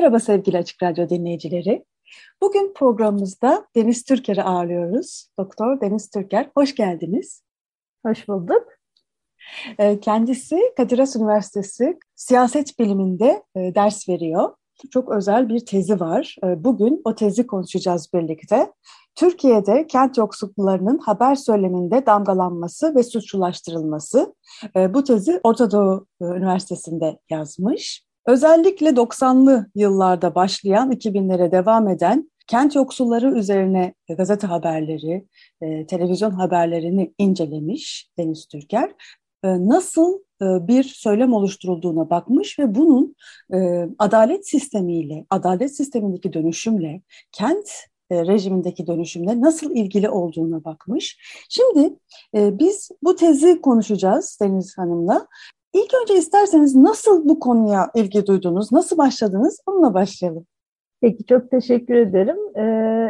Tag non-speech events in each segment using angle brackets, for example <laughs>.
Merhaba sevgili Açık Radyo dinleyicileri. Bugün programımızda Deniz Türker'i ağırlıyoruz. Doktor Deniz Türker, hoş geldiniz. Hoş bulduk. Ee, Kendisi Kadir Has Üniversitesi siyaset biliminde e, ders veriyor. Çok özel bir tezi var. Ee, Bugün o tezi konuşacağız birlikte. Türkiye'de kent yoksullarının haber söyleminde damgalanması ve suçlulaştırılması. Ee, Bu tezi Orta Doğu e, Üniversitesi'nde yazmış. Özellikle 90'lı yıllarda başlayan, 2000'lere devam eden kent yoksulları üzerine gazete haberleri, e, televizyon haberlerini incelemiş Deniz Türker. E, Nasıl e, bir söylem oluşturulduğuna bakmış ve bunun adalet sistemiyle, adalet sistemindeki dönüşümle, kent rejimindeki dönüşümle nasıl ilgili olduğuna bakmış. Şimdi biz bu tezi konuşacağız Deniz Hanım'la. İlk önce isterseniz nasıl bu konuya ilgi duydunuz, nasıl başladınız? Onunla başlayalım. Peki çok teşekkür ederim. Ee,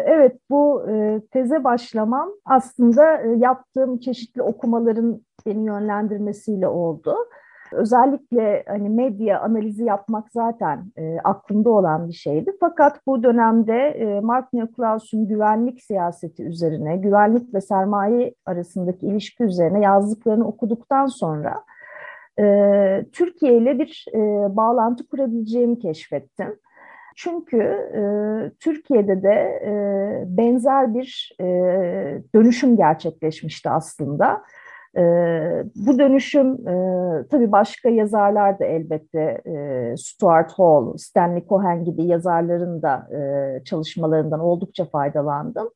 evet bu e, teze başlamam aslında e, yaptığım çeşitli okumaların beni yönlendirmesiyle oldu. Özellikle hani medya analizi yapmak zaten e, aklımda olan bir şeydi. Fakat bu dönemde e, Mark Neoclaus'un güvenlik siyaseti üzerine, güvenlik ve sermaye arasındaki ilişki üzerine yazdıklarını okuduktan sonra e, Türkiye ile bir e, bağlantı kurabileceğimi keşfettim. Çünkü e, Türkiye'de de e, benzer bir e, dönüşüm gerçekleşmişti aslında. E, bu dönüşüm e, tabii başka yazarlar da elbette e, Stuart Hall, Stanley Cohen gibi yazarların da e, çalışmalarından oldukça faydalandım.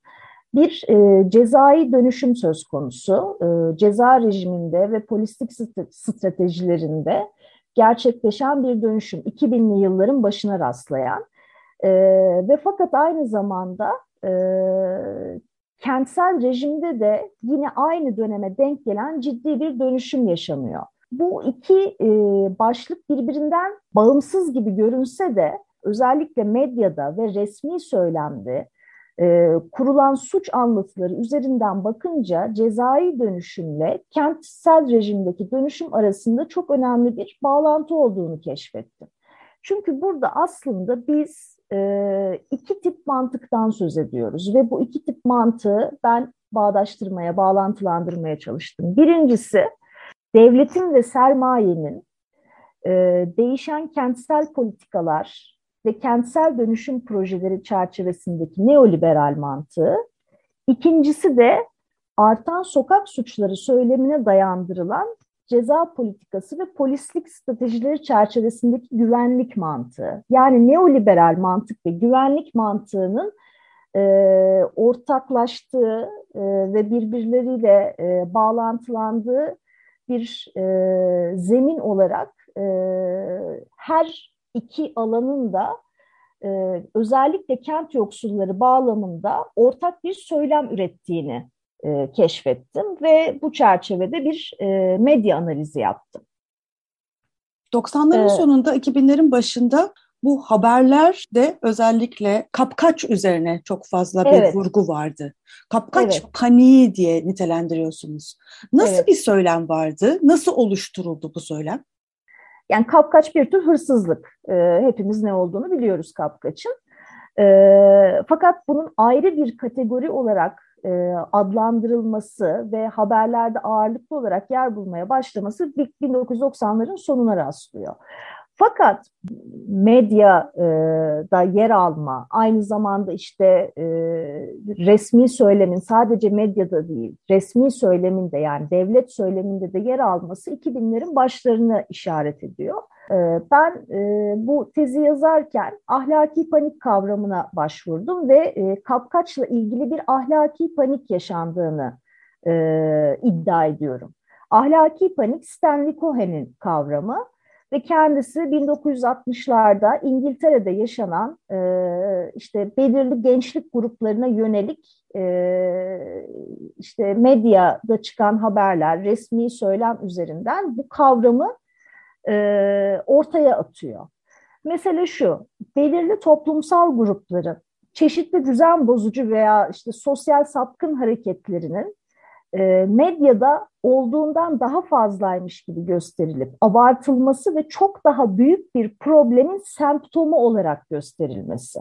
Bir e, cezai dönüşüm söz konusu. E, ceza rejiminde ve polislik stratejilerinde gerçekleşen bir dönüşüm. 2000'li yılların başına rastlayan. E, ve fakat aynı zamanda e, kentsel rejimde de yine aynı döneme denk gelen ciddi bir dönüşüm yaşanıyor. Bu iki e, başlık birbirinden bağımsız gibi görünse de özellikle medyada ve resmi söylemde e, kurulan suç anlatıları üzerinden bakınca cezai dönüşümle kentsel rejimdeki dönüşüm arasında çok önemli bir bağlantı olduğunu keşfettim. Çünkü burada aslında biz e, iki tip mantıktan söz ediyoruz ve bu iki tip mantığı ben bağdaştırmaya, bağlantılandırmaya çalıştım. Birincisi devletin ve sermayenin e, değişen kentsel politikalar ve kentsel dönüşüm projeleri çerçevesindeki neoliberal mantığı. İkincisi de artan sokak suçları söylemine dayandırılan ceza politikası ve polislik stratejileri çerçevesindeki güvenlik mantığı. Yani neoliberal mantık ve güvenlik mantığının e, ortaklaştığı e, ve birbirleriyle e, bağlantılandığı bir e, zemin olarak e, her iki alanın da e, özellikle kent yoksulları bağlamında ortak bir söylem ürettiğini e, keşfettim ve bu çerçevede bir e, medya analizi yaptım. 90'ların Ee, sonunda 2000'lerin başında bu haberlerde özellikle kapkaç üzerine çok fazla bir Evet. vurgu vardı. Kapkaç Evet. paniği diye nitelendiriyorsunuz. Nasıl Evet. bir söylem vardı? Nasıl oluşturuldu bu söylem? Yani kapkaç bir tür hırsızlık. E, hepimiz ne olduğunu biliyoruz kapkaçın. E, fakat bunun ayrı bir kategori olarak e, adlandırılması ve haberlerde ağırlıklı olarak yer bulmaya başlaması 1990'ların sonuna rastlıyor. Fakat medyada yer alma, aynı zamanda işte e, resmi söylemin sadece medyada değil, resmi söylemin de yani devlet söyleminde de yer alması 2000'lerin başlarına işaret ediyor. E, ben e, bu tezi yazarken ahlaki panik kavramına başvurdum ve e, kapkaçla ilgili bir ahlaki panik yaşandığını e, iddia ediyorum. Ahlaki panik Stanley Cohen'in kavramı ve kendisi 1960'larda İngiltere'de yaşanan e, işte belirli gençlik gruplarına yönelik e, işte medyada çıkan haberler, resmi söylem üzerinden bu kavramı e, ortaya atıyor. Mesele şu, belirli toplumsal grupların çeşitli düzen bozucu veya işte sosyal sapkın hareketlerinin e, medyada olduğundan daha fazlaymış gibi gösterilip abartılması ve çok daha büyük bir problemin semptomu olarak gösterilmesi.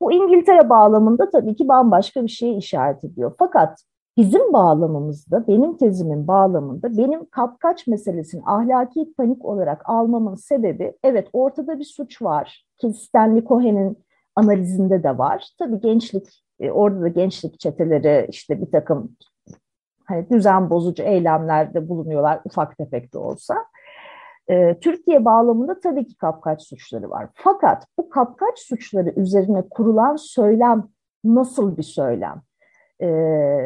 Bu İngiltere bağlamında tabii ki bambaşka bir şeye işaret ediyor. Fakat bizim bağlamımızda, benim tezimin bağlamında benim kapkaç meselesini ahlaki panik olarak almamın sebebi evet ortada bir suç var ki Stanley Cohen'in analizinde de var. Tabii gençlik, e, orada da gençlik çeteleri işte bir takım hani düzen bozucu eylemlerde bulunuyorlar ufak tefek de olsa. E, Türkiye bağlamında tabii ki kapkaç suçları var. Fakat bu kapkaç suçları üzerine kurulan söylem nasıl bir söylem? E,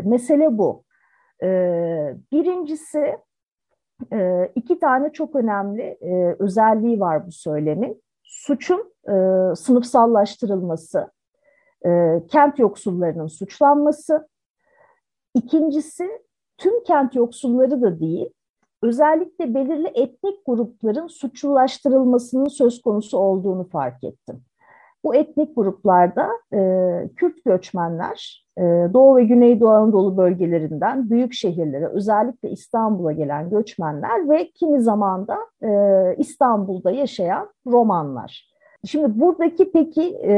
mesele bu. E, birincisi iki tane çok önemli e, özelliği var bu söylemin. Suçun e, sınıfsallaştırılması, e, kent yoksullarının suçlanması. İkincisi tüm kent yoksulları da değil, özellikle belirli etnik grupların suçlulaştırılmasının söz konusu olduğunu fark ettim. Bu etnik gruplarda e, Kürt göçmenler e, Doğu ve Güneydoğu Anadolu bölgelerinden büyük şehirlere özellikle İstanbul'a gelen göçmenler ve kimi zamanda e, İstanbul'da yaşayan Romanlar. Şimdi buradaki peki e,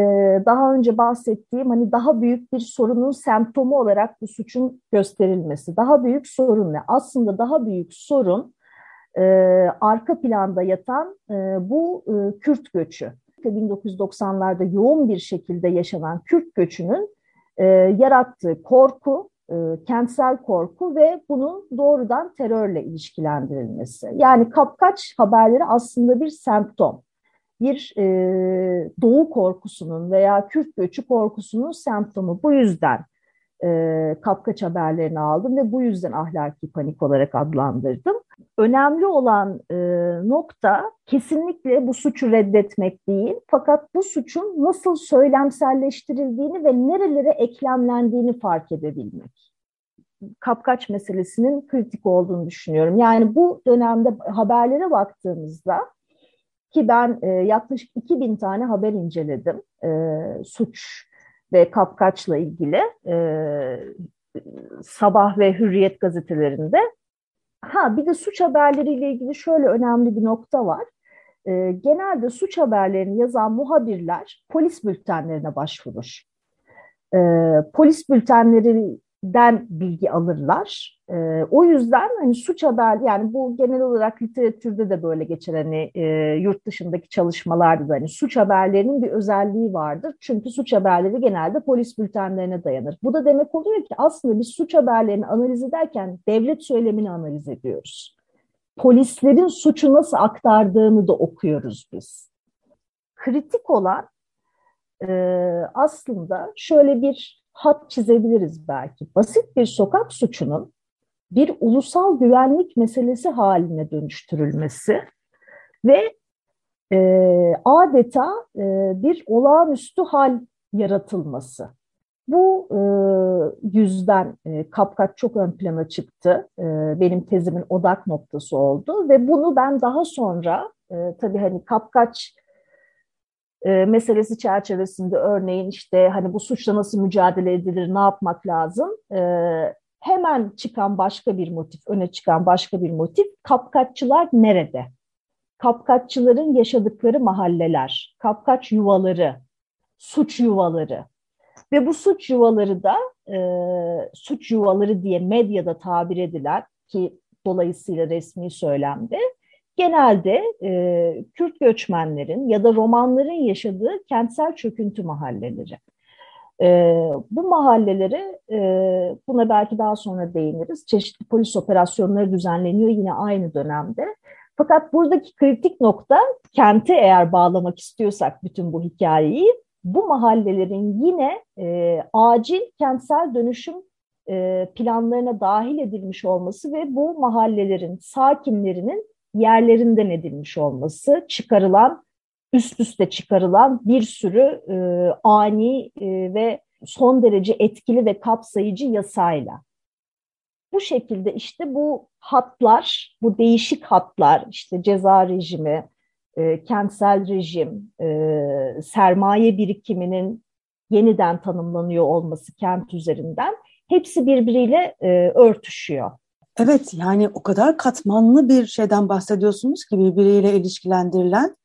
daha önce bahsettiğim hani daha büyük bir sorunun semptomu olarak bu suçun gösterilmesi. Daha büyük sorun ne? Aslında daha büyük sorun e, arka planda yatan e, bu Kürt göçü. 1990'larda yoğun bir şekilde yaşanan Kürt göçünün yarattığı korku, kentsel korku ve bunun doğrudan terörle ilişkilendirilmesi. Yani kapkaç haberleri aslında bir semptom bir e, doğu korkusunun veya Kürt göçü korkusunun semptomu. Bu yüzden e, kapkaç haberlerini aldım ve bu yüzden ahlaki panik olarak adlandırdım. Önemli olan e, nokta kesinlikle bu suçu reddetmek değil, fakat bu suçun nasıl söylemselleştirildiğini ve nerelere eklemlendiğini fark edebilmek. Kapkaç meselesinin kritik olduğunu düşünüyorum. Yani bu dönemde haberlere baktığımızda ki ben e, yaklaşık 2000 tane haber inceledim e, suç ve kapkaçla ilgili e, Sabah ve Hürriyet gazetelerinde. Ha bir de suç haberleriyle ilgili şöyle önemli bir nokta var. E, genelde suç haberlerini yazan muhabirler polis bültenlerine başvurur. E, polis bültenleri den bilgi alırlar. E, o yüzden hani suç haber yani bu genel olarak literatürde de böyle geçer hani e, yurt dışındaki çalışmalarda da hani suç haberlerinin bir özelliği vardır. Çünkü suç haberleri genelde polis bültenlerine dayanır. Bu da demek oluyor ki aslında biz suç haberlerini analiz ederken devlet söylemini analiz ediyoruz. Polislerin suçu nasıl aktardığını da okuyoruz biz. Kritik olan e, aslında şöyle bir hat çizebiliriz belki. Basit bir sokak suçunun bir ulusal güvenlik meselesi haline dönüştürülmesi ve e, adeta e, bir olağanüstü hal yaratılması. Bu e, yüzden e, Kapkaç çok ön plana çıktı. E, benim tezimin odak noktası oldu ve bunu ben daha sonra e, tabii hani Kapkaç e, meselesi çerçevesinde örneğin işte hani bu suçla nasıl mücadele edilir, ne yapmak lazım? E, hemen çıkan başka bir motif, öne çıkan başka bir motif, kapkaççılar nerede? Kapkaççıların yaşadıkları mahalleler, kapkaç yuvaları, suç yuvaları ve bu suç yuvaları da e, suç yuvaları diye medyada tabir edilen ki dolayısıyla resmi söylemde genelde e, Kürt göçmenlerin ya da romanların yaşadığı kentsel çöküntü mahalleleri. E, bu mahalleleri, e, buna belki daha sonra değiniriz, çeşitli polis operasyonları düzenleniyor yine aynı dönemde. Fakat buradaki kritik nokta kenti eğer bağlamak istiyorsak bütün bu hikayeyi, bu mahallelerin yine e, acil kentsel dönüşüm e, planlarına dahil edilmiş olması ve bu mahallelerin sakinlerinin yerlerinden edilmiş olması, çıkarılan, üst üste çıkarılan bir sürü e, ani e, ve son derece etkili ve kapsayıcı yasayla. Bu şekilde işte bu hatlar, bu değişik hatlar, işte ceza rejimi, e, kentsel rejim, e, sermaye birikiminin yeniden tanımlanıyor olması kent üzerinden hepsi birbiriyle e, örtüşüyor. Evet yani o kadar katmanlı bir şeyden bahsediyorsunuz ki birbiriyle ilişkilendirilen.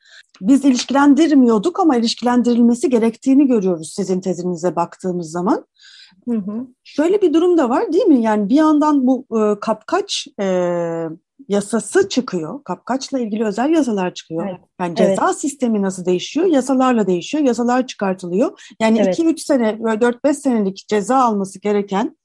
Biz ilişkilendirmiyorduk ama ilişkilendirilmesi gerektiğini görüyoruz sizin tezinize baktığımız zaman. Hı hı. Şöyle bir durum da var değil mi? Yani bir yandan bu e, kapkaç e, yasası çıkıyor. Kapkaçla ilgili özel yasalar çıkıyor. Evet. Yani ceza evet. sistemi nasıl değişiyor? Yasalarla değişiyor. Yasalar çıkartılıyor. Yani 2-3 evet. sene, 4-5 senelik ceza alması gereken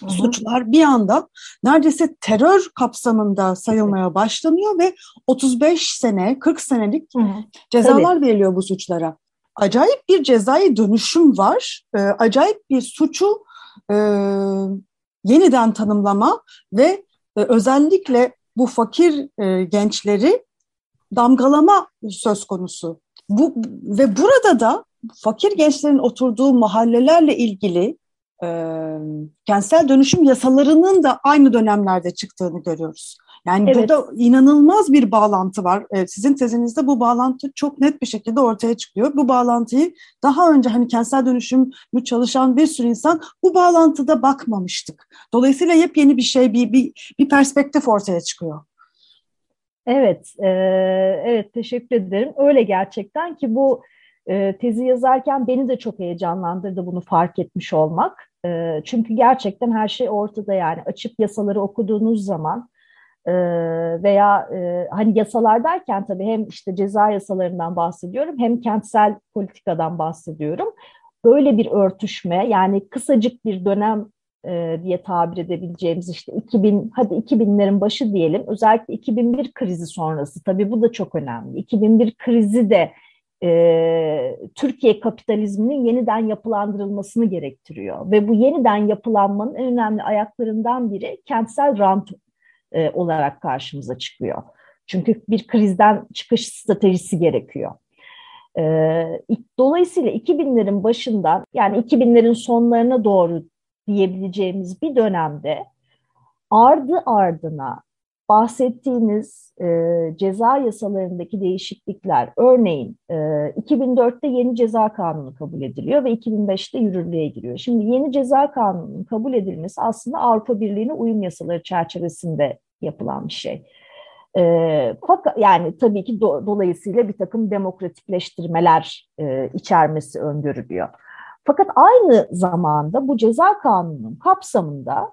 Hı-hı. suçlar bir anda neredeyse terör kapsamında sayılmaya başlanıyor ve 35 sene, 40 senelik Hı-hı. cezalar Tabii. veriliyor bu suçlara. Acayip bir cezai dönüşüm var. Ee, acayip bir suçu e, yeniden tanımlama ve e, özellikle bu fakir e, gençleri damgalama söz konusu. Bu ve burada da fakir gençlerin oturduğu mahallelerle ilgili e, kentsel dönüşüm yasalarının da aynı dönemlerde çıktığını görüyoruz. Yani evet. burada inanılmaz bir bağlantı var. E, sizin tezinizde bu bağlantı çok net bir şekilde ortaya çıkıyor. Bu bağlantıyı daha önce hani kentsel dönüşümü çalışan bir sürü insan bu bağlantıda bakmamıştık. Dolayısıyla yepyeni bir şey, bir, bir, bir perspektif ortaya çıkıyor. Evet, e, evet teşekkür ederim. Öyle gerçekten ki bu e, tezi yazarken beni de çok heyecanlandırdı bunu fark etmiş olmak. E, çünkü gerçekten her şey ortada yani açıp yasaları okuduğunuz zaman e, veya e, hani yasalar derken tabii hem işte ceza yasalarından bahsediyorum hem kentsel politikadan bahsediyorum. Böyle bir örtüşme yani kısacık bir dönem e, diye tabir edebileceğimiz işte 2000 hadi 2000'lerin başı diyelim özellikle 2001 krizi sonrası tabii bu da çok önemli. 2001 krizi de e, Türkiye kapitalizminin yeniden yapılandırılmasını gerektiriyor ve bu yeniden yapılanmanın en önemli ayaklarından biri kentsel rant e, olarak karşımıza çıkıyor. Çünkü bir krizden çıkış stratejisi gerekiyor. E, dolayısıyla 2000'lerin başından yani 2000'lerin sonlarına doğru diyebileceğimiz bir dönemde ardı ardına bahsettiğiniz e, ceza yasalarındaki değişiklikler, örneğin e, 2004'te yeni ceza kanunu kabul ediliyor ve 2005'te yürürlüğe giriyor. Şimdi yeni ceza kanununun kabul edilmesi aslında Avrupa Birliği'ne uyum yasaları çerçevesinde yapılan bir şey. E, fakat yani tabii ki do, dolayısıyla bir takım demokratikleştirmeler e, içermesi öngörülüyor. Fakat aynı zamanda bu ceza kanununun kapsamında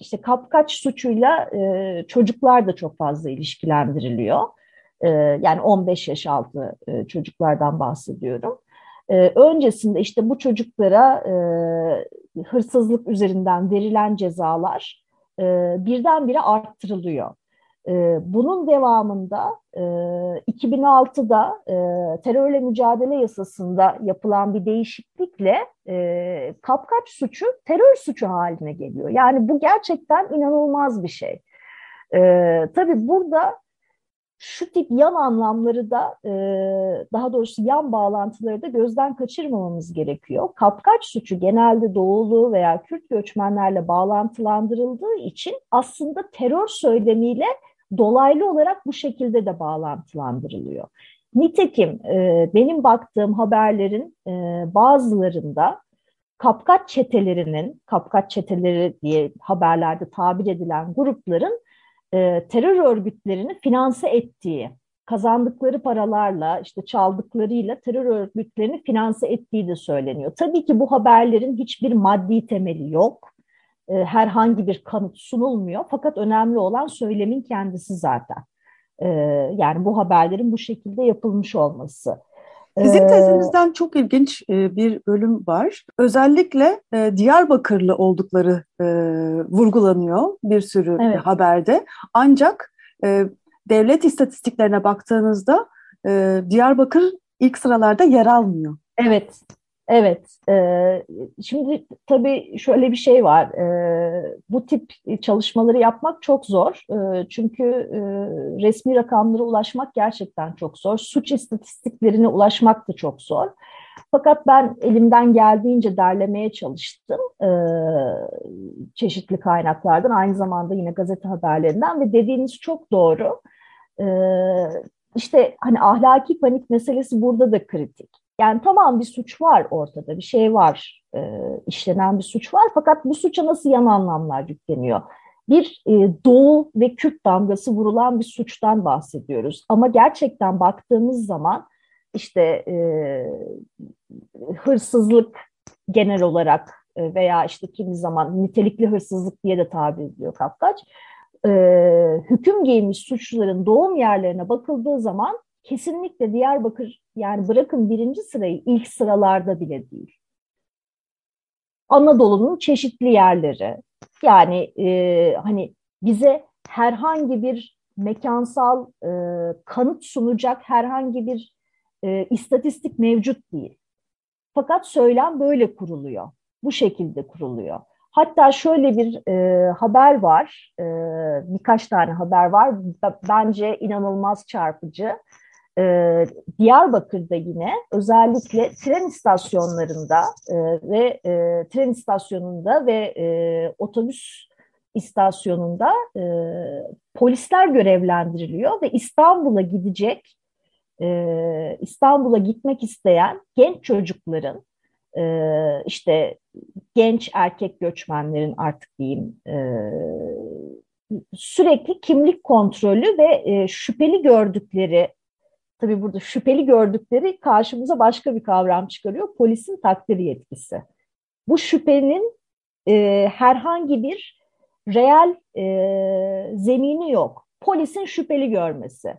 işte kapkaç suçuyla e, çocuklar da çok fazla ilişkilendiriliyor. E, yani 15 yaş altı e, çocuklardan bahsediyorum. E, öncesinde işte bu çocuklara e, hırsızlık üzerinden verilen cezalar e, birdenbire arttırılıyor. Ee, bunun devamında 2006'da e, e, terörle mücadele yasasında yapılan bir değişiklikle e, kapkaç suçu terör suçu haline geliyor. Yani bu gerçekten inanılmaz bir şey. Tabii burada şu tip yan anlamları da daha doğrusu yan bağlantıları da gözden kaçırmamamız gerekiyor. Kapkaç suçu genelde Doğulu veya Kürt göçmenlerle bağlantılandırıldığı için aslında terör söylemiyle dolaylı olarak bu şekilde de bağlantılandırılıyor. Nitekim e, benim baktığım haberlerin e, bazılarında kapkaç çetelerinin, kapkaç çeteleri diye haberlerde tabir edilen grupların e, terör örgütlerini finanse ettiği, kazandıkları paralarla, işte çaldıklarıyla terör örgütlerini finanse ettiği de söyleniyor. Tabii ki bu haberlerin hiçbir maddi temeli yok. E, herhangi bir kanıt sunulmuyor. Fakat önemli olan söylemin kendisi zaten. E, yani bu haberlerin bu şekilde yapılmış olması. Sizin e, tezinizden çok ilginç bir bölüm var. Özellikle Diyarbakırlı oldukları vurgulanıyor bir sürü evet. haberde. Ancak devlet istatistiklerine baktığınızda Diyarbakır ilk sıralarda yer almıyor. Evet, Evet, e, şimdi tabii şöyle bir şey var. E, bu tip çalışmaları yapmak çok zor. E, çünkü resmi rakamlara ulaşmak gerçekten çok zor. Suç istatistiklerine ulaşmak da çok zor. Fakat ben elimden geldiğince derlemeye çalıştım çeşitli kaynaklardan, aynı zamanda yine gazete haberlerinden ve dediğiniz çok doğru. E, işte hani ahlaki panik meselesi burada da kritik. Yani tamam bir suç var ortada, bir şey var, e, işlenen bir suç var. Fakat bu suça nasıl yan anlamlar yükleniyor? Bir e, Doğu ve Kürt damgası vurulan bir suçtan bahsediyoruz. Ama gerçekten baktığımız zaman işte e, hırsızlık genel olarak e, veya işte kimi zaman nitelikli hırsızlık diye de tabir ediliyor kapkaç. E, hüküm giymiş suçluların doğum yerlerine bakıldığı zaman kesinlikle Diyarbakır yani bırakın birinci sırayı ilk sıralarda bile değil. Anadolu'nun çeşitli yerleri yani e, hani bize herhangi bir mekansal e, kanıt sunacak herhangi bir e, istatistik mevcut değil. Fakat söylem böyle kuruluyor. Bu şekilde kuruluyor. Hatta şöyle bir e, haber var, e, birkaç tane haber var. Bence inanılmaz çarpıcı. E, Diyarbakır'da yine özellikle tren istasyonlarında e, ve e, tren istasyonunda ve e, otobüs istasyonunda e, polisler görevlendiriliyor ve İstanbul'a gidecek, e, İstanbul'a gitmek isteyen genç çocukların e, işte genç erkek göçmenlerin artık diyeyim e, sürekli kimlik kontrolü ve e, şüpheli gördükleri tabii burada şüpheli gördükleri karşımıza başka bir kavram çıkarıyor. Polisin takdir yetkisi. Bu şüphenin e, herhangi bir reel e, zemini yok. Polisin şüpheli görmesi,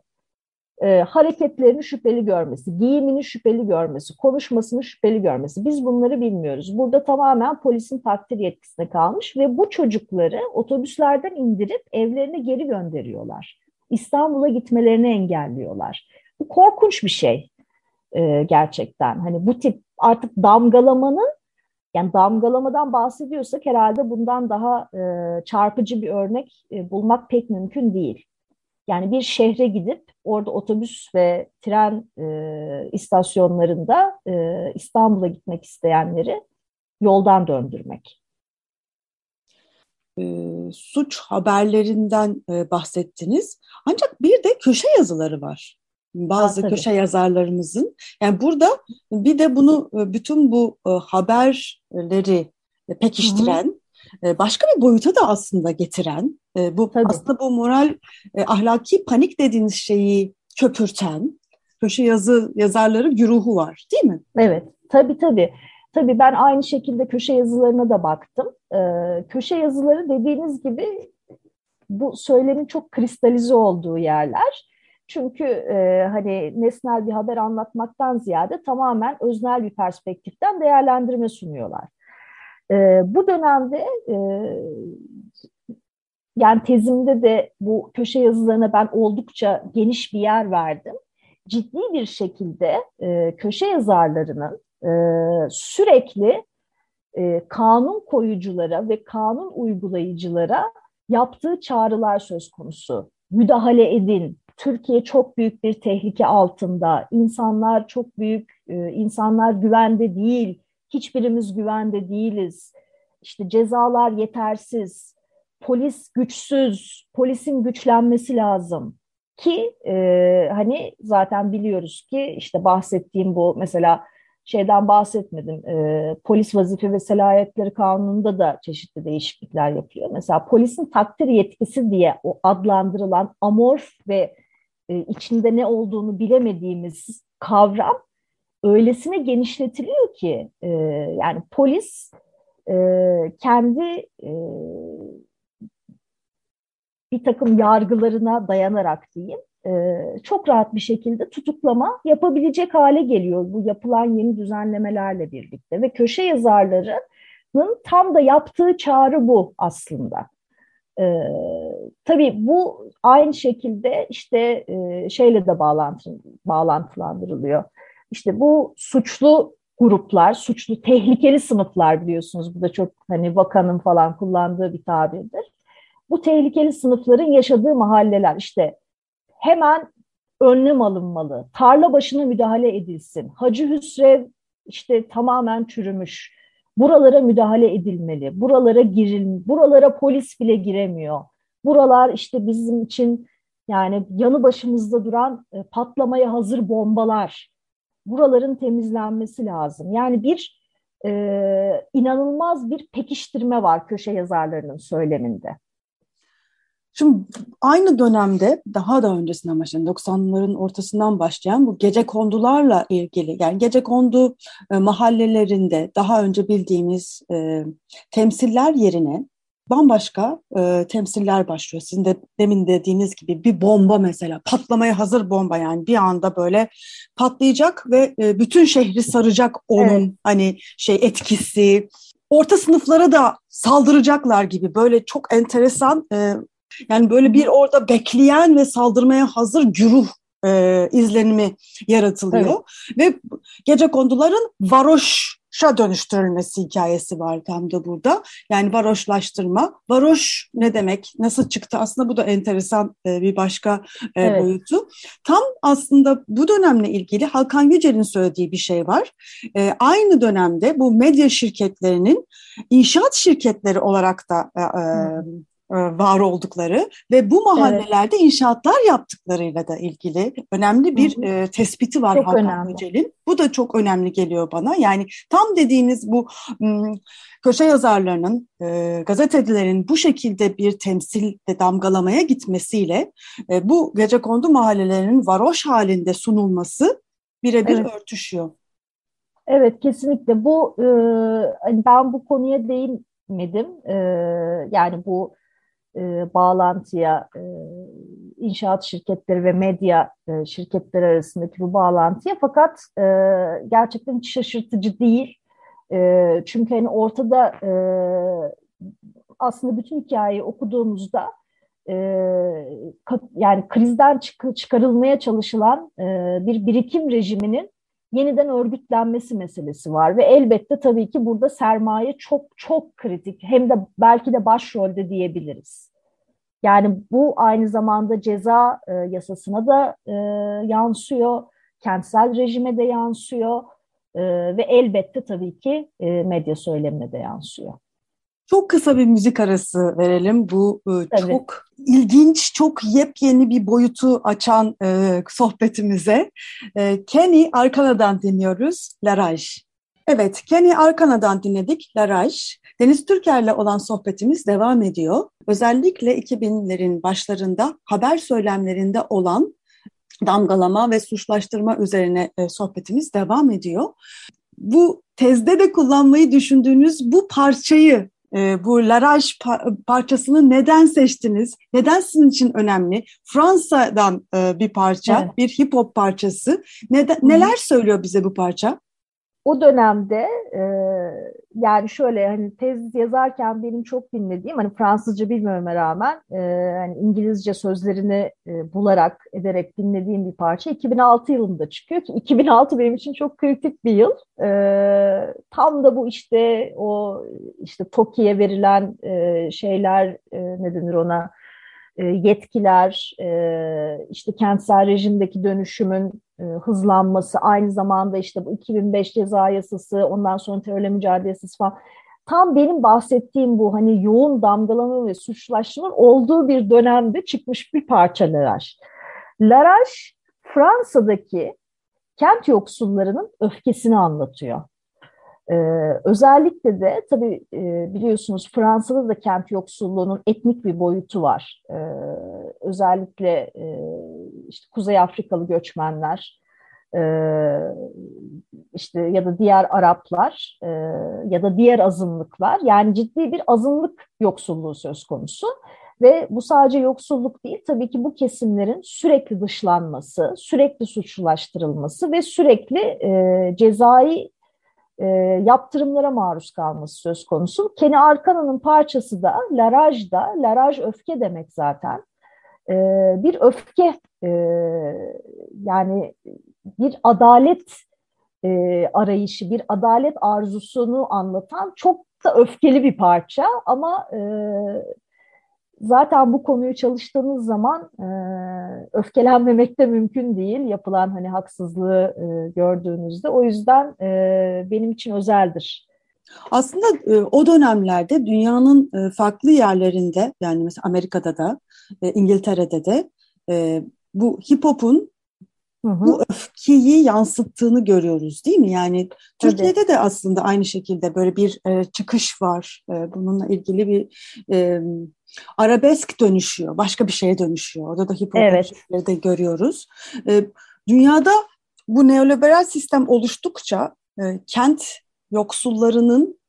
e, hareketlerini şüpheli görmesi, giyimini şüpheli görmesi, konuşmasını şüpheli görmesi. Biz bunları bilmiyoruz. Burada tamamen polisin takdir yetkisine kalmış ve bu çocukları otobüslerden indirip evlerine geri gönderiyorlar. İstanbul'a gitmelerini engelliyorlar. Bu korkunç bir şey e, gerçekten. Hani bu tip artık damgalamanın yani damgalamadan bahsediyorsak herhalde bundan daha e, çarpıcı bir örnek e, bulmak pek mümkün değil. Yani bir şehre gidip orada otobüs ve tren e, istasyonlarında e, İstanbul'a gitmek isteyenleri yoldan döndürmek. E, suç haberlerinden e, bahsettiniz. Ancak bir de köşe yazıları var bazı ha, köşe yazarlarımızın. Yani burada bir de bunu e, bütün bu e, haberleri pekiştiren, Hı-hı. E, başka bir boyuta da aslında getiren, bu tabii. aslında bu moral ahlaki panik dediğiniz şeyi köpürten köşe yazı yazarları güruhu var değil mi? Evet, tabii tabii. Tabii ben aynı şekilde köşe yazılarına da baktım. Köşe yazıları dediğiniz gibi bu söylemin çok kristalize olduğu yerler. Çünkü e, hani nesnel bir haber anlatmaktan ziyade tamamen öznel bir perspektiften değerlendirme sunuyorlar. E, bu dönemde e, yani tezimde de bu köşe yazılarına ben oldukça geniş bir yer verdim. Ciddi bir şekilde e, köşe yazarlarının e, sürekli e, kanun koyuculara ve kanun uygulayıcılara yaptığı çağrılar söz konusu. Müdahale edin, Türkiye çok büyük bir tehlike altında. İnsanlar çok büyük, e, insanlar güvende değil. Hiçbirimiz güvende değiliz. İşte cezalar yetersiz. Polis güçsüz. Polisin güçlenmesi lazım. Ki e, hani zaten biliyoruz ki işte bahsettiğim bu mesela şeyden bahsetmedim. E, polis vazife ve selahiyetleri kanununda da çeşitli değişiklikler yapıyor. Mesela polisin takdir yetkisi diye o adlandırılan amorf ve e, içinde ne olduğunu bilemediğimiz kavram öylesine genişletiliyor ki e, yani polis e, kendi e, bir takım yargılarına dayanarak diyeyim çok rahat bir şekilde tutuklama yapabilecek hale geliyor bu yapılan yeni düzenlemelerle birlikte ve köşe yazarlarının tam da yaptığı çağrı bu aslında. Ee, tabii bu aynı şekilde işte e, şeyle de bağlantı, bağlantılandırılıyor. İşte bu suçlu gruplar, suçlu, tehlikeli sınıflar biliyorsunuz. Bu da çok hani vakanın falan kullandığı bir tabirdir. Bu tehlikeli sınıfların yaşadığı mahalleler işte hemen önlem alınmalı. Tarla başına müdahale edilsin. Hacı Hüsrev işte tamamen çürümüş. Buralara müdahale edilmeli. Buralara giril, buralara polis bile giremiyor. Buralar işte bizim için yani yanı başımızda duran e, patlamaya hazır bombalar. Buraların temizlenmesi lazım. Yani bir e, inanılmaz bir pekiştirme var köşe yazarlarının söyleminde. Şimdi aynı dönemde daha da öncesinden başlayan 90'ların ortasından başlayan bu gece kondularla ilgili yani gece kondu e, mahallelerinde daha önce bildiğimiz e, temsiller yerine bambaşka e, temsiller başlıyor. Sizin de demin dediğiniz gibi bir bomba mesela patlamaya hazır bomba yani bir anda böyle patlayacak ve e, bütün şehri saracak onun evet. hani şey etkisi. Orta sınıflara da saldıracaklar gibi böyle çok enteresan e, yani böyle bir orada bekleyen ve saldırmaya hazır güruh e, izlenimi yaratılıyor. Evet. Ve gece konduların varoşa dönüştürülmesi hikayesi var tam da burada. Yani varoşlaştırma. Varoş ne demek? Nasıl çıktı? Aslında bu da enteresan e, bir başka e, evet. boyutu. Tam aslında bu dönemle ilgili Hakan Yücel'in söylediği bir şey var. E, aynı dönemde bu medya şirketlerinin inşaat şirketleri olarak da e, e, var oldukları ve bu mahallelerde evet. inşaatlar yaptıklarıyla da ilgili önemli bir hı hı. E, tespiti var çok Hakan Öcel'in. Bu da çok önemli geliyor bana. Yani tam dediğiniz bu köşe yazarlarının, e, gazetecilerin bu şekilde bir temsilde damgalamaya gitmesiyle e, bu gecekondu mahallelerinin varoş halinde sunulması birebir evet. örtüşüyor. Evet kesinlikle bu e, hani ben bu konuya değinmedim. E, yani bu e, bağlantıya e, inşaat şirketleri ve medya e, şirketleri arasındaki bu bağlantıya fakat e, gerçekten hiç şaşırtıcı değil. E, çünkü hani ortada e, aslında bütün hikayeyi okuduğumuzda e, yani krizden çık çıkarılmaya çalışılan e, bir birikim rejiminin yeniden örgütlenmesi meselesi var ve elbette tabii ki burada sermaye çok çok kritik hem de belki de başrolde diyebiliriz. Yani bu aynı zamanda ceza e, yasasına da e, yansıyor, kentsel rejime de yansıyor e, ve elbette tabii ki e, medya söylemine de yansıyor. Çok kısa bir müzik arası verelim. Bu e, çok ilginç, çok yepyeni bir boyutu açan e, sohbetimize. E, Kenny Arkana'dan dinliyoruz, Laraj. Evet, Kenny Arkana'dan dinledik, Laraj. Deniz Türker'le olan sohbetimiz devam ediyor. Özellikle 2000'lerin başlarında haber söylemlerinde olan damgalama ve suçlaştırma üzerine e, sohbetimiz devam ediyor. Bu tezde de kullanmayı düşündüğünüz bu parçayı e, bu Laraj parçasını neden seçtiniz? Neden sizin için önemli? Fransa'dan e, bir parça, evet. bir hip hop parçası. Neden, neler söylüyor bize bu parça? O dönemde e, yani şöyle hani tez yazarken benim çok dinlediğim hani Fransızca bilmeme rağmen e, hani İngilizce sözlerini e, bularak ederek dinlediğim bir parça 2006 yılında çıkıyor ki 2006 benim için çok kritik bir yıl. E, tam da bu işte o işte TOKİ'ye verilen e, şeyler e, ne denir ona yetkiler, e, işte kentsel rejimdeki dönüşümün e, hızlanması, aynı zamanda işte bu 2005 ceza yasası, ondan sonra terörle mücadele yasası falan. Tam benim bahsettiğim bu hani yoğun damgalama ve suçlaşmanın olduğu bir dönemde çıkmış bir parça Laraj. Laraj Fransa'daki kent yoksullarının öfkesini anlatıyor. Ee, özellikle de tabii e, biliyorsunuz Fransa'da da kent yoksulluğunun etnik bir boyutu var. Ee, özellikle e, işte Kuzey Afrikalı göçmenler, e, işte ya da diğer Araplar e, ya da diğer azınlıklar yani ciddi bir azınlık yoksulluğu söz konusu. Ve bu sadece yoksulluk değil, tabii ki bu kesimlerin sürekli dışlanması, sürekli suçlulaştırılması ve sürekli e, cezai e, yaptırımlara maruz kalması söz konusu. Kenny Arkana'nın parçası da Laraj da, Laraj öfke demek zaten. E, bir öfke e, yani bir adalet e, arayışı, bir adalet arzusunu anlatan çok da öfkeli bir parça ama e, zaten bu konuyu çalıştığınız zaman e, öfkelenmemek de mümkün değil yapılan hani haksızlığı e, gördüğünüzde. O yüzden e, benim için özeldir. Aslında e, o dönemlerde dünyanın e, farklı yerlerinde yani mesela Amerika'da da e, İngiltere'de de e, bu hip hop'un bu öfkeyi yansıttığını görüyoruz değil mi? Yani Türkiye'de de aslında aynı şekilde böyle bir e, çıkış var. E, bununla ilgili bir e, arabesk dönüşüyor. Başka bir şeye dönüşüyor. Orada da hip hop evet. de görüyoruz. E, dünyada bu neoliberal sistem oluştukça e, kent yoksullarının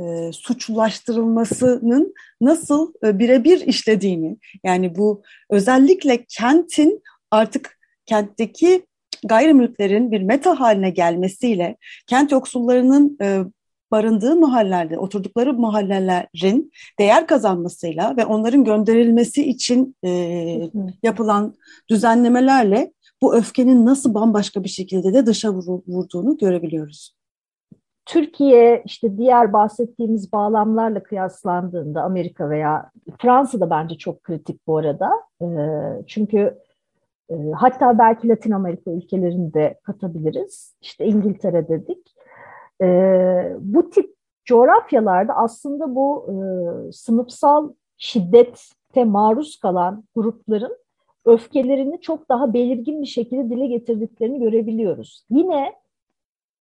e, suçlaştırılmasının nasıl e, birebir işlediğini yani bu özellikle kentin artık kentteki gayrimülklerin bir meta haline gelmesiyle kent yoksullarının e, barındığı mahallelerde, oturdukları mahallelerin değer kazanmasıyla ve onların gönderilmesi için e, yapılan düzenlemelerle bu öfkenin nasıl bambaşka bir şekilde de dışa vurduğunu görebiliyoruz. Türkiye işte diğer bahsettiğimiz bağlamlarla kıyaslandığında Amerika veya Fransa da bence çok kritik bu arada. E, çünkü e, hatta belki Latin Amerika ülkelerini de katabiliriz. İşte İngiltere dedik. E, bu tip coğrafyalarda aslında bu e, sınıfsal şiddete maruz kalan grupların öfkelerini çok daha belirgin bir şekilde dile getirdiklerini görebiliyoruz. Yine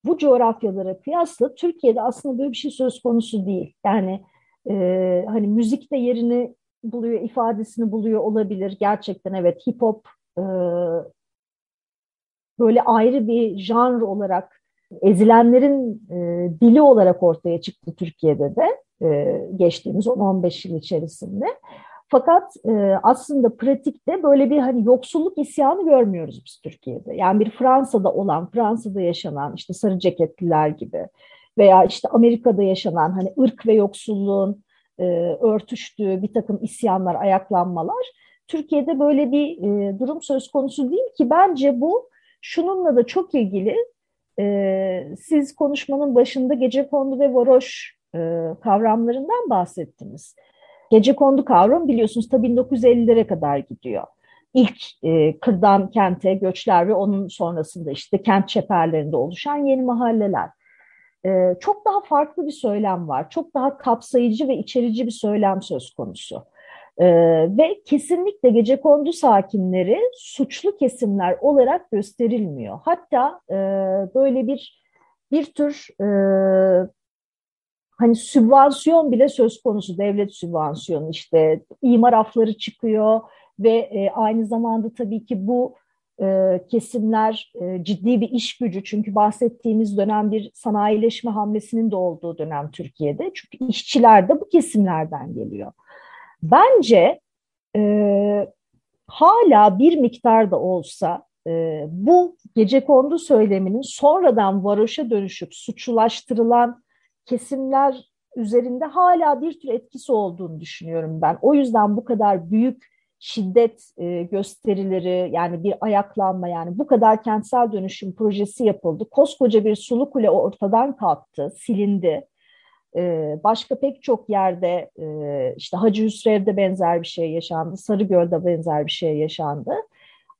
bu coğrafyalara kıyasla Türkiye'de aslında böyle bir şey söz konusu değil. Yani e, hani müzik de yerini buluyor, ifadesini buluyor olabilir. Gerçekten evet hip hop e, böyle ayrı bir janr olarak ezilenlerin e, dili olarak ortaya çıktı Türkiye'de de e, geçtiğimiz 10-15 yıl içerisinde. Fakat e, aslında pratikte böyle bir hani yoksulluk isyanı görmüyoruz biz Türkiye'de. Yani bir Fransa'da olan, Fransa'da yaşanan işte sarı ceketliler gibi veya işte Amerika'da yaşanan hani ırk ve yoksulluğun e, örtüştüğü bir takım isyanlar, ayaklanmalar Türkiye'de böyle bir e, durum söz konusu değil ki bence bu şununla da çok ilgili. E, siz konuşmanın başında gece kondu ve varoş e, kavramlarından bahsettiniz. Gece kondu kavramı biliyorsunuz tabii 1950'lere kadar gidiyor. İlk e, kırdan kente göçler ve onun sonrasında işte kent çeperlerinde oluşan yeni mahalleler. E, çok daha farklı bir söylem var. Çok daha kapsayıcı ve içerici bir söylem söz konusu. Ee, ve kesinlikle gece kondu sakinleri suçlu kesimler olarak gösterilmiyor. Hatta e, böyle bir bir tür e, hani sübvansiyon bile söz konusu devlet sübvansiyonu işte imar afları çıkıyor ve e, aynı zamanda tabii ki bu e, kesimler e, ciddi bir iş gücü çünkü bahsettiğimiz dönem bir sanayileşme hamlesinin de olduğu dönem Türkiye'de çünkü işçiler de bu kesimlerden geliyor. Bence e, hala bir miktar da olsa e, bu gece kondu söyleminin sonradan varoşa dönüşüp suçlulaştırılan kesimler üzerinde hala bir tür etkisi olduğunu düşünüyorum ben. O yüzden bu kadar büyük şiddet e, gösterileri yani bir ayaklanma yani bu kadar kentsel dönüşüm projesi yapıldı. Koskoca bir sulu kule ortadan kalktı, silindi. E, başka pek çok yerde e, işte Hacı Hüsrev'de benzer bir şey yaşandı, Sarıgöl'de benzer bir şey yaşandı.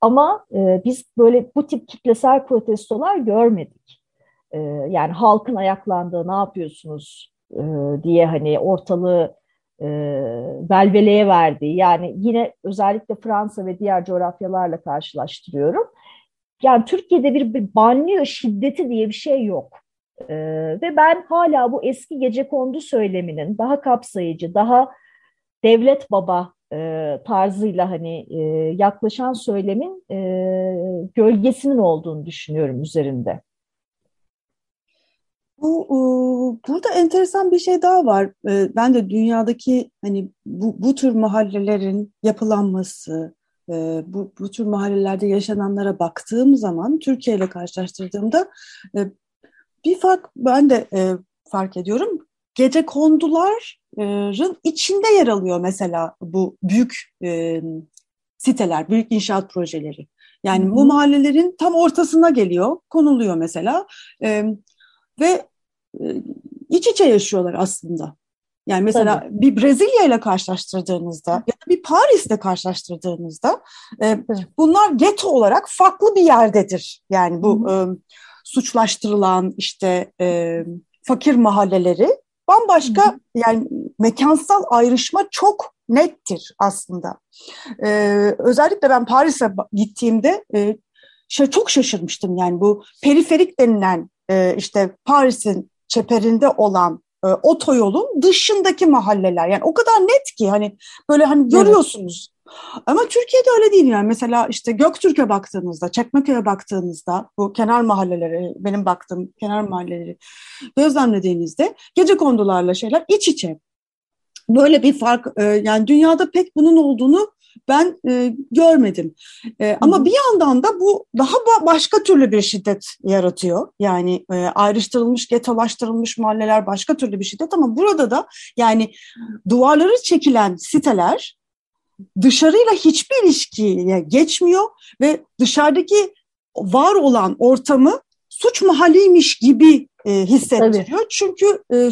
Ama e, biz böyle bu tip kitlesel protestolar görmedik. E, yani halkın ayaklandığı ne yapıyorsunuz diye hani ortalığı velveleye verdiği yani yine özellikle Fransa ve diğer coğrafyalarla karşılaştırıyorum. Yani Türkiye'de bir, bir banliyö şiddeti diye bir şey yok. E, ve ben hala bu eski gece kondu söyleminin daha kapsayıcı, daha devlet baba e, tarzıyla hani e, yaklaşan söylemin e, gölgesinin olduğunu düşünüyorum üzerinde. Bu burada enteresan bir şey daha var. Ben de dünyadaki hani bu, bu tür mahallelerin yapılanması, bu, bu tür mahallelerde yaşananlara baktığım zaman Türkiye ile karşılaştırdığımda bir fark ben de fark ediyorum. Gece konduların içinde yer alıyor mesela bu büyük siteler, büyük inşaat projeleri. Yani Hı-hı. bu mahallelerin tam ortasına geliyor, konuluyor mesela e, ve e, iç içe yaşıyorlar aslında. Yani mesela Tabii. bir Brezilya ile karşılaştırdığınızda ya da bir Paris'le karşılaştırdığınızda e, bunlar geto olarak farklı bir yerdedir. Yani bu e, suçlaştırılan işte e, fakir mahalleleri bambaşka Hı. yani mekansal ayrışma çok nettir aslında. E, özellikle ben Paris'e gittiğimde e, şey çok şaşırmıştım yani bu periferik denilen e, işte Paris'in çeperinde olan e, otoyolun dışındaki mahalleler. Yani o kadar net ki hani böyle hani görüyorsunuz. Evet. Ama Türkiye'de öyle değil yani. Mesela işte Göktürk'e baktığınızda, Çekmeköy'e baktığınızda bu kenar mahalleleri, benim baktığım kenar mahalleleri gözlemlediğinizde gece kondularla şeyler iç içe. Böyle bir fark e, yani dünyada pek bunun olduğunu ben e, görmedim. E, ama bir yandan da bu daha başka türlü bir şiddet yaratıyor. Yani e, ayrıştırılmış, getolaştırılmış mahalleler başka türlü bir şiddet ama burada da yani duvarları çekilen siteler dışarıyla hiçbir ilişkiye geçmiyor ve dışarıdaki var olan ortamı suç mahalliymiş gibi e, hissettiriyor. Tabii. Çünkü e,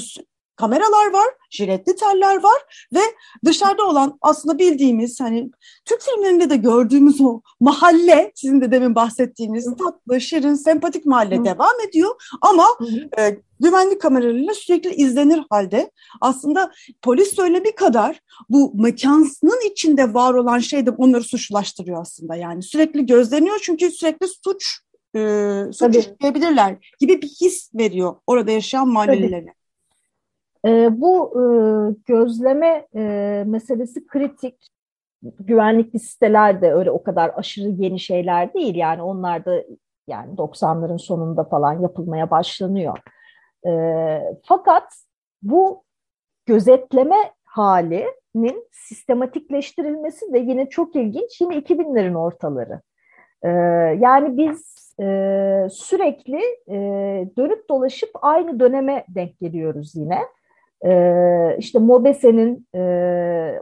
kameralar var, jiletli teller var ve dışarıda olan aslında bildiğimiz hani Türk filmlerinde de gördüğümüz o mahalle sizin de demin bahsettiğiniz tatlı, şirin, sempatik mahalle Hı. devam ediyor. Ama e, güvenlik kameralarıyla sürekli izlenir halde. Aslında polis söylemi kadar bu mekansının içinde var olan şey de onları suçlaştırıyor aslında. Yani sürekli gözleniyor çünkü sürekli suç e, suç işleyebilirler gibi bir his veriyor orada yaşayan mahallelilere. E, bu e, gözleme e, meselesi kritik. Güvenlikli siteler de öyle o kadar aşırı yeni şeyler değil. Yani onlar da yani 90'ların sonunda falan yapılmaya başlanıyor. E, fakat bu gözetleme halinin sistematikleştirilmesi de yine çok ilginç. Yine 2000'lerin ortaları. E, yani biz e, sürekli e, dönüp dolaşıp aynı döneme denk geliyoruz yine. E, işte Mobese'nin e,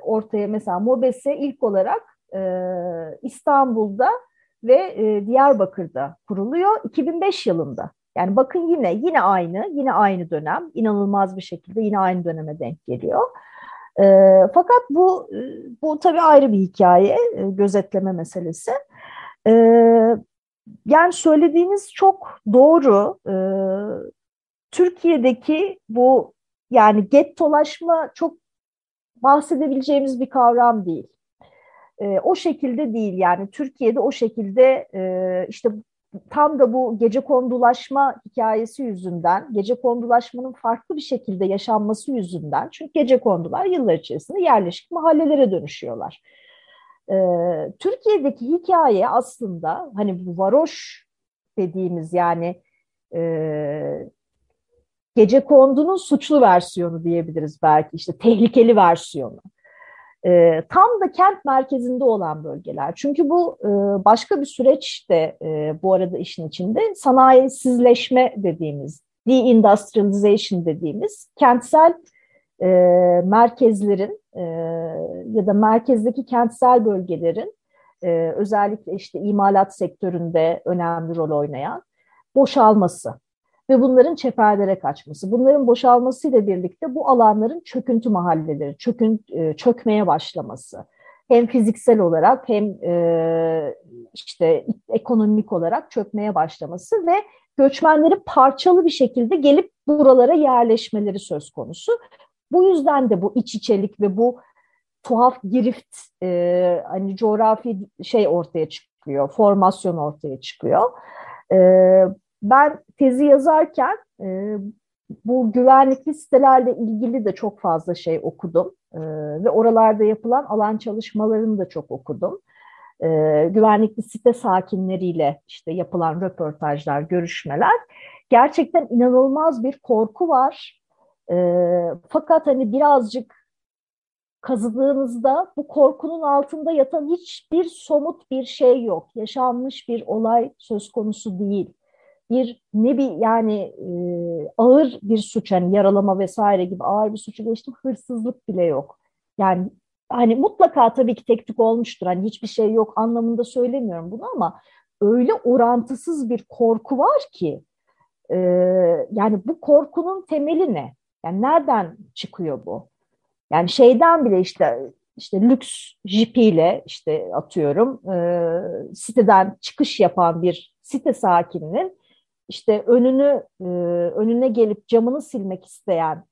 ortaya mesela Mobese ilk olarak e, İstanbul'da ve e, Diyarbakır'da kuruluyor 2005 yılında. Yani bakın yine yine aynı yine aynı dönem inanılmaz bir şekilde yine aynı döneme denk geliyor. E, fakat bu bu tabii ayrı bir hikaye gözetleme meselesi. E, yani söylediğiniz çok doğru. E, Türkiye'deki bu yani gettolaşma çok bahsedebileceğimiz bir kavram değil. E, o şekilde değil yani Türkiye'de o şekilde e, işte tam da bu gece kondulaşma hikayesi yüzünden, gece kondulaşmanın farklı bir şekilde yaşanması yüzünden, çünkü gece kondular yıllar içerisinde yerleşik mahallelere dönüşüyorlar. Ee, Türkiye'deki hikaye aslında hani bu varoş dediğimiz yani e, gece kondunun suçlu versiyonu diyebiliriz belki işte tehlikeli versiyonu. E, tam da kent merkezinde olan bölgeler. Çünkü bu e, başka bir süreç de e, bu arada işin içinde sanayisizleşme dediğimiz, deindustrialization dediğimiz kentsel e, merkezlerin e, ya da merkezdeki kentsel bölgelerin e, özellikle işte imalat sektöründe önemli rol oynayan boşalması ve bunların çeperlere kaçması. Bunların boşalmasıyla birlikte bu alanların çöküntü mahalleleri, çökün, e, çökmeye başlaması. Hem fiziksel olarak hem e, işte ekonomik olarak çökmeye başlaması ve göçmenlerin parçalı bir şekilde gelip buralara yerleşmeleri söz konusu. Bu yüzden de bu iç içelik ve bu tuhaf girift e, hani coğrafi şey ortaya çıkıyor, formasyon ortaya çıkıyor. E, ben tezi yazarken e, bu güvenlikli sitelerle ilgili de çok fazla şey okudum e, ve oralarda yapılan alan çalışmalarını da çok okudum. E, güvenlikli site sakinleriyle işte yapılan röportajlar, görüşmeler gerçekten inanılmaz bir korku var. E, fakat hani birazcık kazıdığınızda bu korkunun altında yatan hiçbir somut bir şey yok. Yaşanmış bir olay söz konusu değil bir ne bir yani e, ağır bir suç hani yaralama vesaire gibi ağır bir suçu geçtim hırsızlık bile yok. Yani hani mutlaka tabii ki tek tük olmuştur. Hani hiçbir şey yok anlamında söylemiyorum bunu ama öyle orantısız bir korku var ki e, yani bu korkunun temeli ne? Yani nereden çıkıyor bu? Yani şeyden bile işte işte lüks jipiyle işte atıyorum e, siteden çıkış yapan bir site sakininin işte önünü e, önüne gelip camını silmek isteyen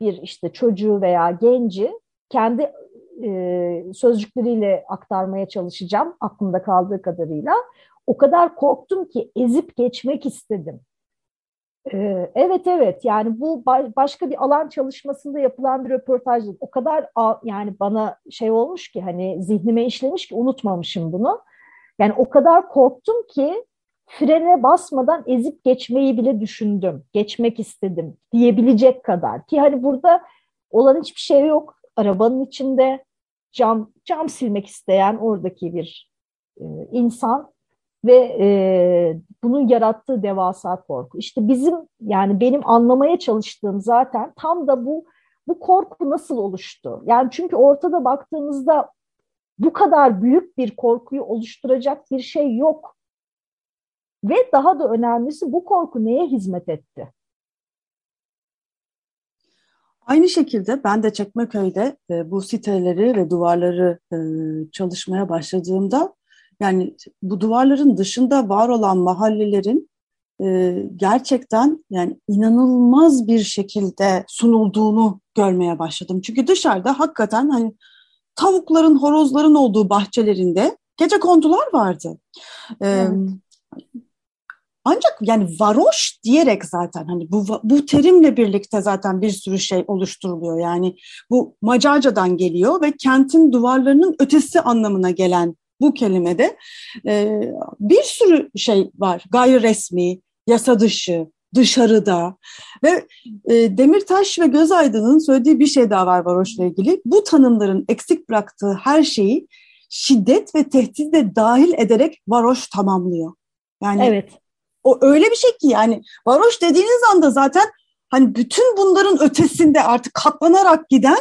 bir işte çocuğu veya genci kendi e, sözcükleriyle aktarmaya çalışacağım aklımda kaldığı kadarıyla. O kadar korktum ki ezip geçmek istedim. Ee, evet evet yani bu başka bir alan çalışmasında yapılan bir röportajdı. O kadar yani bana şey olmuş ki hani zihnime işlemiş ki unutmamışım bunu. Yani o kadar korktum ki frene basmadan ezip geçmeyi bile düşündüm. Geçmek istedim diyebilecek kadar. Ki hani burada olan hiçbir şey yok. Arabanın içinde cam cam silmek isteyen oradaki bir e, insan ve e, bunun yarattığı devasa korku. İşte bizim yani benim anlamaya çalıştığım zaten tam da bu bu korku nasıl oluştu? Yani çünkü ortada baktığımızda bu kadar büyük bir korkuyu oluşturacak bir şey yok. Ve daha da önemlisi bu korku neye hizmet etti? Aynı şekilde ben de Çekmeköy'de e, bu siteleri ve duvarları e, çalışmaya başladığımda yani bu duvarların dışında var olan mahallelerin e, gerçekten yani inanılmaz bir şekilde sunulduğunu görmeye başladım. Çünkü dışarıda hakikaten hani tavukların, horozların olduğu bahçelerinde gece kondular vardı. Evet. Ancak yani varoş diyerek zaten hani bu bu terimle birlikte zaten bir sürü şey oluşturuluyor. Yani bu Macarcadan geliyor ve kentin duvarlarının ötesi anlamına gelen bu kelimede e, bir sürü şey var. Gayri resmi, yasa dışı, dışarıda ve e, Demirtaş ve Gözaydın'ın söylediği bir şey daha var varoşla ilgili. Bu tanımların eksik bıraktığı her şeyi şiddet ve tehdit de dahil ederek varoş tamamlıyor. Yani evet. O öyle bir şey ki yani varoş dediğiniz anda zaten hani bütün bunların ötesinde artık katlanarak giden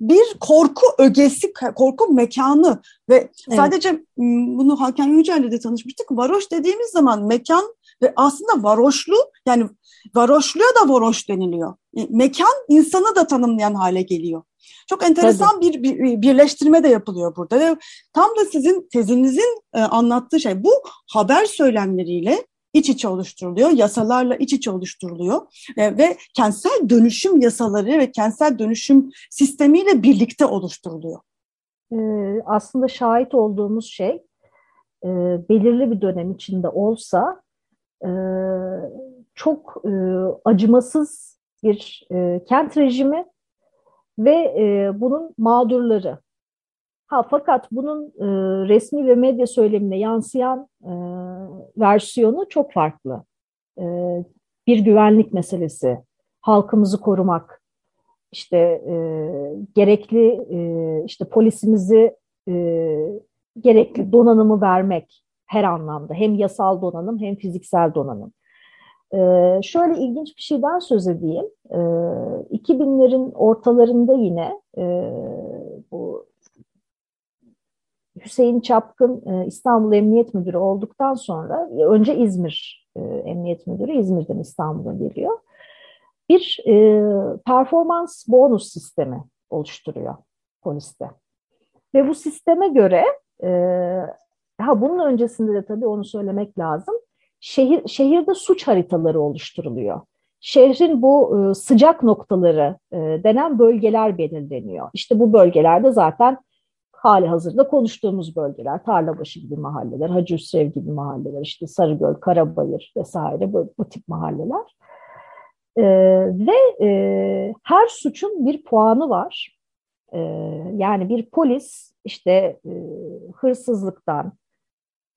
bir korku ögesi, korku mekanı ve evet. sadece bunu Hakan Yücel'le de tanışmıştık. Varoş dediğimiz zaman mekan ve aslında varoşlu yani varoşluya da varoş deniliyor. E, mekan insanı da tanımlayan hale geliyor. Çok enteresan bir, bir birleştirme de yapılıyor burada ve tam da sizin tezinizin e, anlattığı şey bu haber söylemleriyle iç içe oluşturuluyor, yasalarla iç içe oluşturuluyor e, ve kentsel dönüşüm yasaları ve kentsel dönüşüm sistemiyle birlikte oluşturuluyor. Ee, aslında şahit olduğumuz şey e, belirli bir dönem içinde olsa e, çok e, acımasız bir e, kent rejimi ve e, bunun mağdurları Ha, fakat bunun e, resmi ve medya söylemine yansıyan e, versiyonu çok farklı. E, bir güvenlik meselesi, halkımızı korumak, işte e, gerekli e, işte polisimizi e, gerekli donanımı vermek her anlamda hem yasal donanım hem fiziksel donanım. Ee, şöyle ilginç bir şeyden söz edeyim. Ee, 2000'lerin ortalarında yine e, bu Hüseyin Çapkın e, İstanbul Emniyet Müdürü olduktan sonra e, önce İzmir e, Emniyet Müdürü İzmir'den İstanbul'a geliyor. Bir performans bonus sistemi oluşturuyor poliste. Ve bu sisteme göre ha bunun öncesinde de tabii onu söylemek lazım. Şehir şehirde suç haritaları oluşturuluyor. Şehrin bu sıcak noktaları denen bölgeler belirleniyor. İşte bu bölgelerde zaten hali hazırda konuştuğumuz bölgeler, Tarlabaşı gibi mahalleler, Hacı Hüsrev gibi mahalleler, işte Sarıgöl, Karabayır vesaire bu, bu tip mahalleler. Ee, ve e, her suçun bir puanı var. Ee, yani bir polis işte e, hırsızlıktan,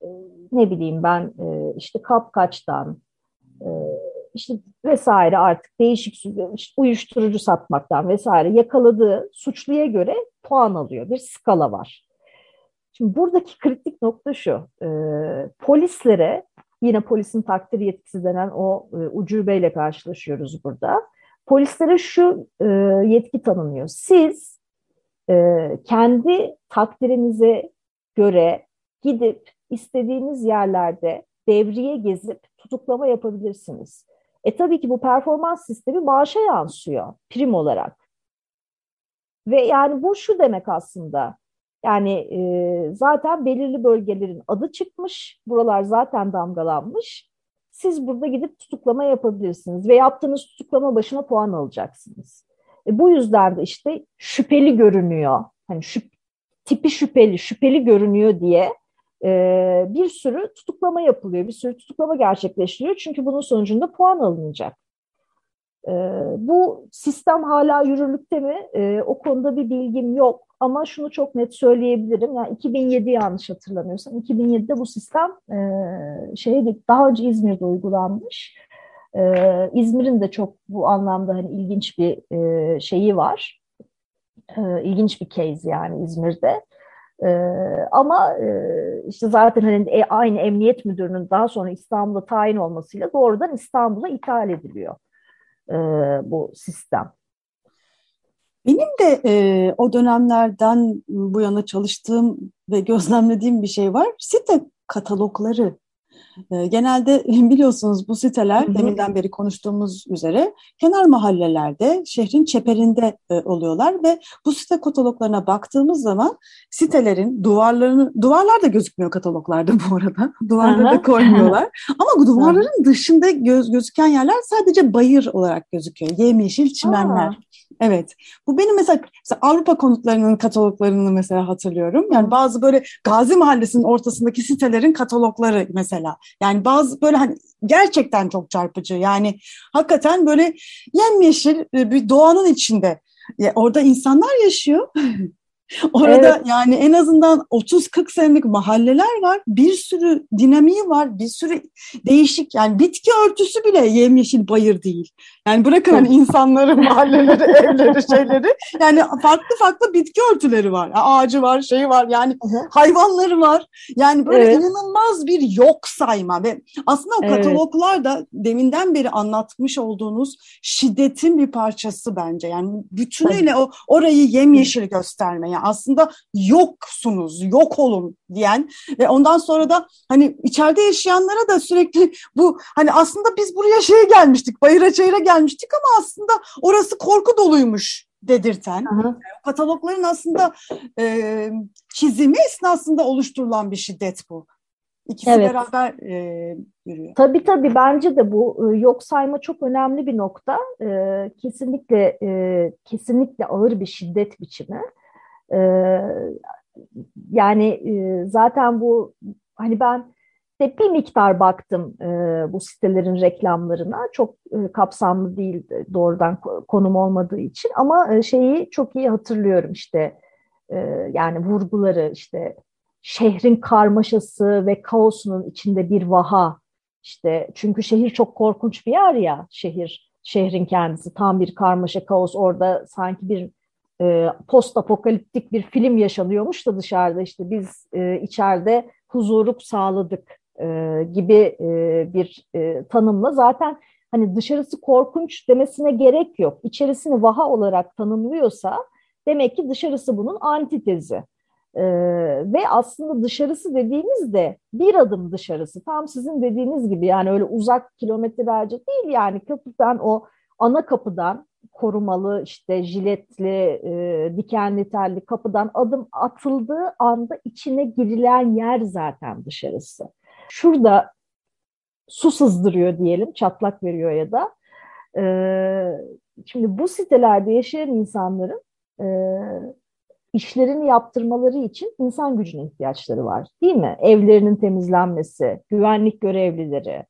e, ne bileyim ben e, işte kapkaçtan, e, işte vesaire artık değişik işte uyuşturucu satmaktan vesaire yakaladığı suçluya göre puan alıyor. Bir skala var. Şimdi buradaki kritik nokta şu. E, polislere yine polisin takdir yetkisi denen o e, ucubeyle karşılaşıyoruz burada. Polislere şu e, yetki tanınıyor. Siz e, kendi takdirinize göre gidip istediğiniz yerlerde devriye gezip tutuklama yapabilirsiniz. E tabii ki bu performans sistemi maaşa yansıyor prim olarak. Ve yani bu şu demek aslında. Yani e, zaten belirli bölgelerin adı çıkmış, buralar zaten damgalanmış. Siz burada gidip tutuklama yapabilirsiniz ve yaptığınız tutuklama başına puan alacaksınız. E, bu yüzden de işte şüpheli görünüyor. Hani şüp, tipi şüpheli, şüpheli görünüyor diye e, bir sürü tutuklama yapılıyor, bir sürü tutuklama gerçekleştiriyor. Çünkü bunun sonucunda puan alınacak. E, bu sistem hala yürürlükte mi? E, o konuda bir bilgim yok. Ama şunu çok net söyleyebilirim. Yani 2007 yanlış hatırlamıyorsam 2007'de bu sistem e, şeydi daha önce İzmir'de uygulanmış. E, İzmir'in de çok bu anlamda hani ilginç bir e, şeyi var. E, ilginç bir case yani İzmir'de. Ee, ama e, işte zaten hani e, aynı emniyet müdürünün daha sonra İstanbul'da tayin olmasıyla doğrudan İstanbul'a ithal ediliyor e, bu sistem. Benim de e, o dönemlerden bu yana çalıştığım ve gözlemlediğim bir şey var. Site katalogları genelde <laughs> biliyorsunuz bu siteler hı hı. deminden beri konuştuğumuz üzere kenar mahallelerde, şehrin çeperinde e, oluyorlar ve bu site kataloglarına baktığımız zaman sitelerin duvarlarını, duvarlar da gözükmüyor kataloglarda <laughs> bu arada. Duvarları da koymuyorlar. <laughs> Ama duvarların dışında göz, gözüken yerler sadece bayır olarak gözüküyor. Yemyeşil çimenler. Aa. Evet. Bu benim mesela, mesela Avrupa konutlarının kataloglarını mesela hatırlıyorum. Yani bazı böyle Gazi Mahallesi'nin ortasındaki sitelerin katalogları mesela. Yani bazı böyle hani gerçekten çok çarpıcı. Yani hakikaten böyle yemyeşil e, bir doğanın içinde. Orada insanlar yaşıyor. <laughs> <laughs> Orada evet. yani en azından 30-40 senelik mahalleler var. Bir sürü dinamiği var. Bir sürü değişik yani bitki örtüsü bile yemyeşil bayır değil. Yani bırakın hani insanları, <laughs> mahalleleri, evleri, şeyleri. Yani farklı farklı bitki örtüleri var. Ağacı var, şeyi var. Yani hayvanları var. Yani böyle evet. inanılmaz bir yok sayma ve aslında o kataloglar da deminden beri anlatmış olduğunuz şiddetin bir parçası bence. Yani bütünüyle o orayı yemyeşil gösterme. Aslında yoksunuz, yok olun diyen ve ondan sonra da hani içeride yaşayanlara da sürekli bu hani aslında biz buraya şeye gelmiştik, bayıra çayıra gelmiştik ama aslında orası korku doluymuş dedirten. Yani katalogların aslında e, çizimi esnasında oluşturulan bir şiddet bu. İkisi evet. beraber e, yürüyor. Tabii tabii bence de bu e, yok sayma çok önemli bir nokta. E, kesinlikle e, kesinlikle ağır bir şiddet biçimi. Ee, yani e, zaten bu hani ben de bir miktar baktım e, bu sitelerin reklamlarına. Çok e, kapsamlı değil doğrudan konum olmadığı için. Ama şeyi çok iyi hatırlıyorum işte yani vurguları işte şehrin karmaşası ve kaosunun içinde bir vaha. İşte çünkü şehir çok korkunç bir yer ya şehir şehrin kendisi. Tam bir karmaşa kaos. Orada sanki bir e, post apokaliptik bir film yaşanıyormuş da dışarıda işte biz e, içeride huzuru sağladık e, gibi e, bir e, tanımla zaten hani dışarısı korkunç demesine gerek yok. İçerisini vaha olarak tanımlıyorsa demek ki dışarısı bunun antitezi. Ee, ve aslında dışarısı dediğimizde bir adım dışarısı tam sizin dediğiniz gibi yani öyle uzak kilometrelerce değil yani kapıdan o ana kapıdan korumalı işte jiletli, e, dikenli telli kapıdan adım atıldığı anda içine girilen yer zaten dışarısı. Şurada su sızdırıyor diyelim, çatlak veriyor ya da. E, şimdi bu sitelerde yaşayan insanların e, işlerini yaptırmaları için insan gücüne ihtiyaçları var değil mi? Evlerinin temizlenmesi, güvenlik görevlileri,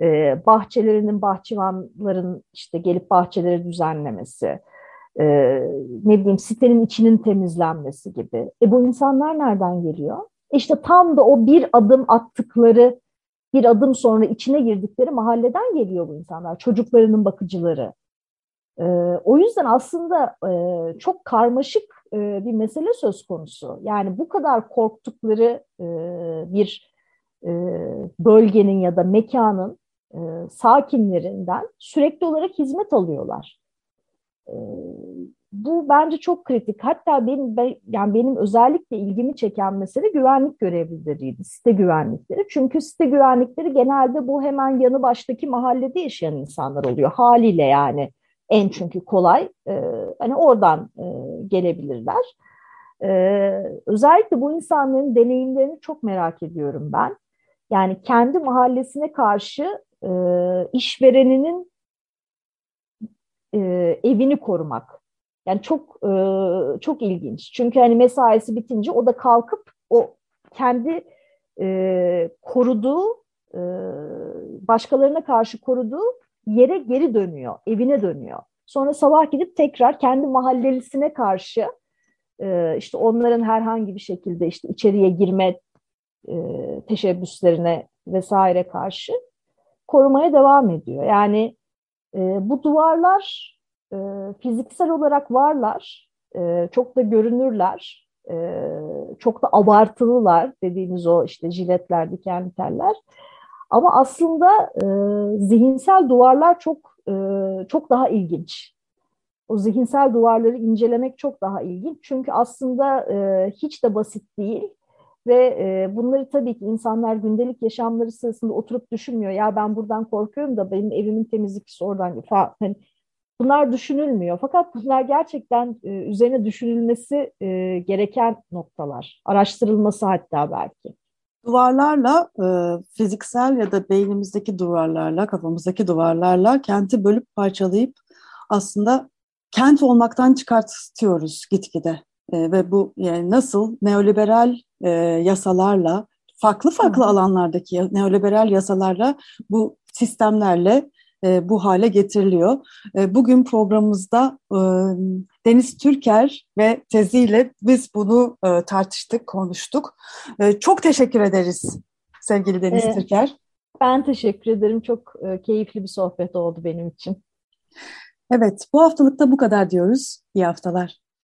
e, bahçelerinin bahçıvanların işte gelip bahçeleri düzenlemesi, e, ne bileyim sitenin içinin temizlenmesi gibi. E bu insanlar nereden geliyor? İşte tam da o bir adım attıkları, bir adım sonra içine girdikleri mahalleden geliyor bu insanlar. Çocuklarının bakıcıları. E, o yüzden aslında e, çok karmaşık e, bir mesele söz konusu. Yani bu kadar korktukları e, bir e, bölgenin ya da mekanın e, sakinlerinden sürekli olarak hizmet alıyorlar. E, bu bence çok kritik. Hatta benim yani benim özellikle ilgimi çeken mesele güvenlik görevlileriydi, site güvenlikleri. Çünkü site güvenlikleri genelde bu hemen yanı baştaki mahallede yaşayan insanlar oluyor. Haliyle yani en çünkü kolay e, hani oradan e, gelebilirler. E, özellikle bu insanların deneyimlerini çok merak ediyorum ben. Yani kendi mahallesine karşı e, işvereninin e, evini korumak. Yani çok e, çok ilginç. Çünkü hani mesaisi bitince o da kalkıp o kendi e, koruduğu e, başkalarına karşı koruduğu yere geri dönüyor, evine dönüyor. Sonra sabah gidip tekrar kendi mahallelisine karşı e, işte onların herhangi bir şekilde işte içeriye girme e, teşebbüslerine vesaire karşı korumaya devam ediyor. Yani e, bu duvarlar e, fiziksel olarak varlar, e, çok da görünürler, e, çok da abartılılar dediğimiz o işte jiletler, diken teller. Ama aslında e, zihinsel duvarlar çok e, çok daha ilginç. O zihinsel duvarları incelemek çok daha ilginç. Çünkü aslında e, hiç de basit değil. Ve e, bunları tabii ki insanlar gündelik yaşamları sırasında oturup düşünmüyor. Ya ben buradan korkuyorum da benim evimin temizlikçisi oradan falan. Hani bunlar düşünülmüyor. Fakat bunlar gerçekten e, üzerine düşünülmesi e, gereken noktalar. Araştırılması hatta belki. Duvarlarla, e, fiziksel ya da beynimizdeki duvarlarla, kafamızdaki duvarlarla kenti bölüp parçalayıp aslında kent olmaktan çıkartıyoruz gitgide. E, ve bu yani nasıl neoliberal e, yasalarla, farklı farklı Hı. alanlardaki neoliberal yasalarla bu sistemlerle e, bu hale getiriliyor. E, bugün programımızda e, Deniz Türker ve teziyle biz bunu e, tartıştık, konuştuk. E, çok teşekkür ederiz sevgili Deniz evet. Türker. Ben teşekkür ederim. Çok e, keyifli bir sohbet oldu benim için. Evet, bu haftalıkta bu kadar diyoruz. İyi haftalar.